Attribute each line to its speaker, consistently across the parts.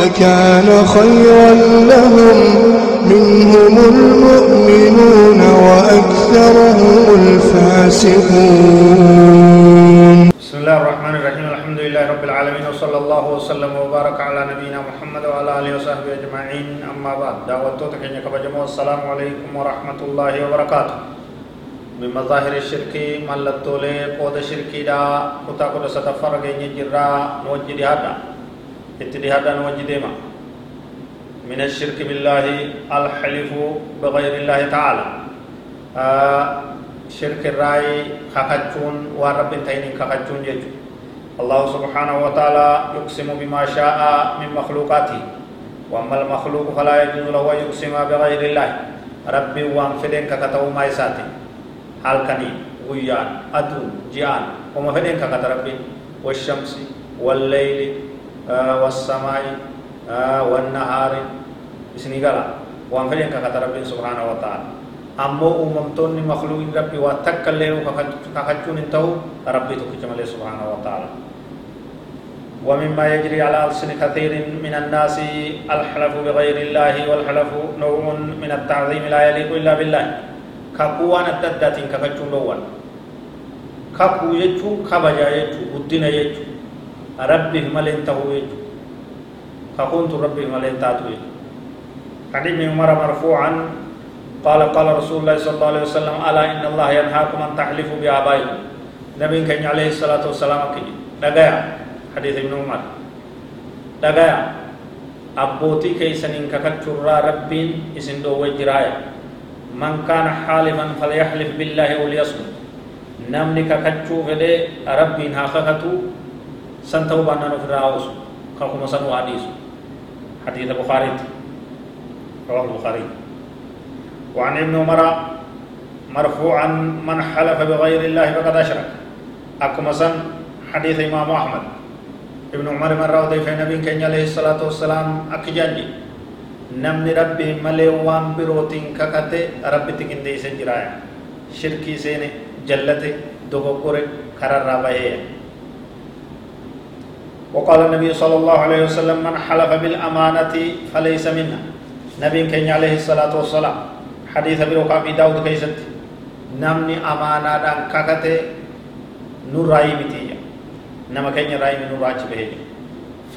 Speaker 1: لكان خيرا لهم. منهم المؤمنون وأكثرهم الفاسقون.
Speaker 2: بسم الله الرحمن الرحيم. الحمد لله رب العالمين وصلى الله وسلم وبارك على نبينا محمد وعلى آله وصحبه أجمعين. أما بعد دعوتك كن كبجمو السلام عليكم ورحمة الله وبركاته. من مظاهر الشرك ملتولي قود شركي دا كتا كتا ستفر غيني جرا نوجد هذا. اتدهادا نوجد ما من الشرك بالله الحلف بغير الله تعالى. آه شرك الرأي خخجون ورب تين خخجون يجو الله سبحانه وتعالى يقسم بما شاء من مخلوقاته. وأما المخلوق فلا يجوز له يقسم بغير الله. ربي وان فدين ككتو ما يساتي حال كني ويان أدو جيان وما فدين ككت ربي. والشمس والليل والسماء والنهار قال وان فدين ككت ربي سبحانه وتعالى rabbi waa takka illee kakachuun hin ta'u rabbii tokkicha malee subhaanahu wa ta'ala ومما يجري على ألسن كثير من الناس الحلف بغير الله والحلف نوع من التعظيم لا يليق إلا بالله كقوان الددات ككجون لوان كقو يجو كبجا يجو بدنا يجو ربه ملين تهو يجو كقونت ربه ملين تاتو يجو عن ابن عمر مرفوعا قال قال رسول الله صلى الله عليه وسلم ألا إن الله ينهاكم أن تحلفوا بآبائكم؟ نبي كان عليه الصلاة والسلام كي دغايا حديث ابن عمر. دغايا أبوتي كيسنين ككتشرا ربين إسن دو وجرايا. من كان حالفا فليحلف بالله وليصمت. نمني ككتشو فدي ربين هاخكتو سنتو بانا نفراوس كاكو مسنو حديث حديث البخاري رواه البخاري وعن ابن عمر مرفوعا من حلف بغير الله فقد أكما سن حديث إمام أحمد ابن عمر من راودي في نبي كان عليه الصلاة والسلام أكجاني نمني ربي ملي وان بروتين ككته ربي تكين دي سنجرايا شركي سيني جلته دوغوكوري كرر رابعه وقال النبي صلى الله عليه وسلم من حلف بالأمانة فليس منا. نبي كان عليه الصلاة والسلام. حديث بروكا في داود كيست نمني أمانة دان كاكتة نور راي متيا نما كين رأي من نور به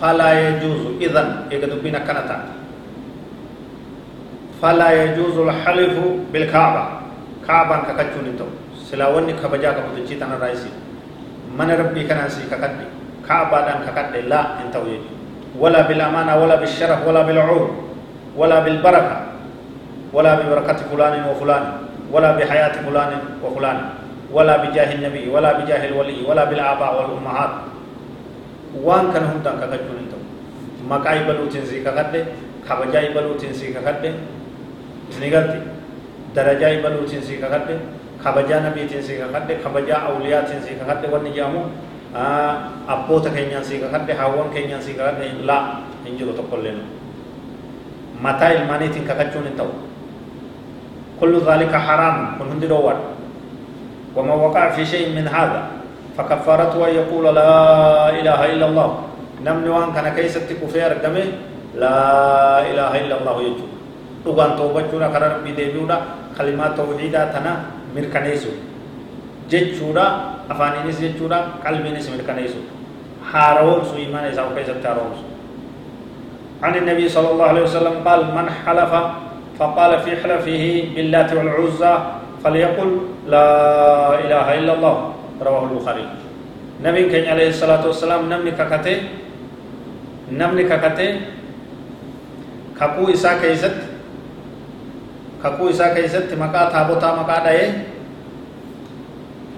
Speaker 2: فلا يجوز. إذن يقدر بنا كنتا. فلا يجوز الحلف بالكعبة. كعبة كاكتشون انتو سلاوني كبجا كبتشي تنا رأيسي. من ربي كان سي كاكتي كعبة دان كاكتي لا انتو يجي ولا بالأمانة ولا بالشرف ولا بالعور ولا بالبركة ولا ببركة فلان وفلان ولا بحياة فلان وفلان ولا بجاه النبي ولا بجاه الولي ولا بالآباء والأمهات. وان كان هم تنكا كجون انتو مكاي بلوتين سي ككده خبجاي بلوتين سي ككده نيغالتي درجاي بلوتين سي ككده خبجا نبي تين سي ككده خبجا أولياء تين سي ككده وني جامو أبوتا كينيان سي ككده هاوان كينيان سي ككده لا انجلو تقول متى الماني تين ككجون انتو كل ذلك حرام كن هندي دوار وما وقع في شيء من هذا فكفارته أن يقول لا إله إلا الله نمني وان كان كيست كفير دمه لا إله إلا الله يجو دوغان توبة جورا قرار بديبيودا كلمات توحيدا تنا مركنيسو جيتشورا أفانينيس جيتشورا قلبينيس مركنيسو حارون سو إيمان إساو كيست حارون عن النبي صلى الله عليه وسلم قال من حلف فقال في حلفه باللات والعزى فليقل لا إله إلا الله. رواه البخاري. نبي كان عليه الصلاة والسلام نمني ككته نمني ككته كاكو إسا كيست كاكو إسا كيست مكا تابوتا مكا داية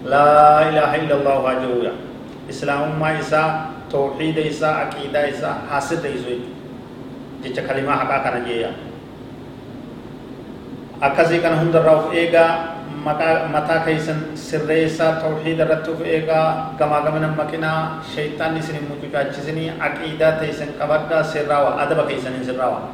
Speaker 2: la ilaha illallah wahdahu islamun ma isa tauhid isa aqida isa hasid izoi jecha kalima haqa kana jeya. Akasi kan hunda rauf ega mata mata kaisan sirre isa tauhid ratuf ega gama gamana makina shaytan isini mutu kachisini aqida taisan kabadda sirrawa adaba kaisan sirrawa.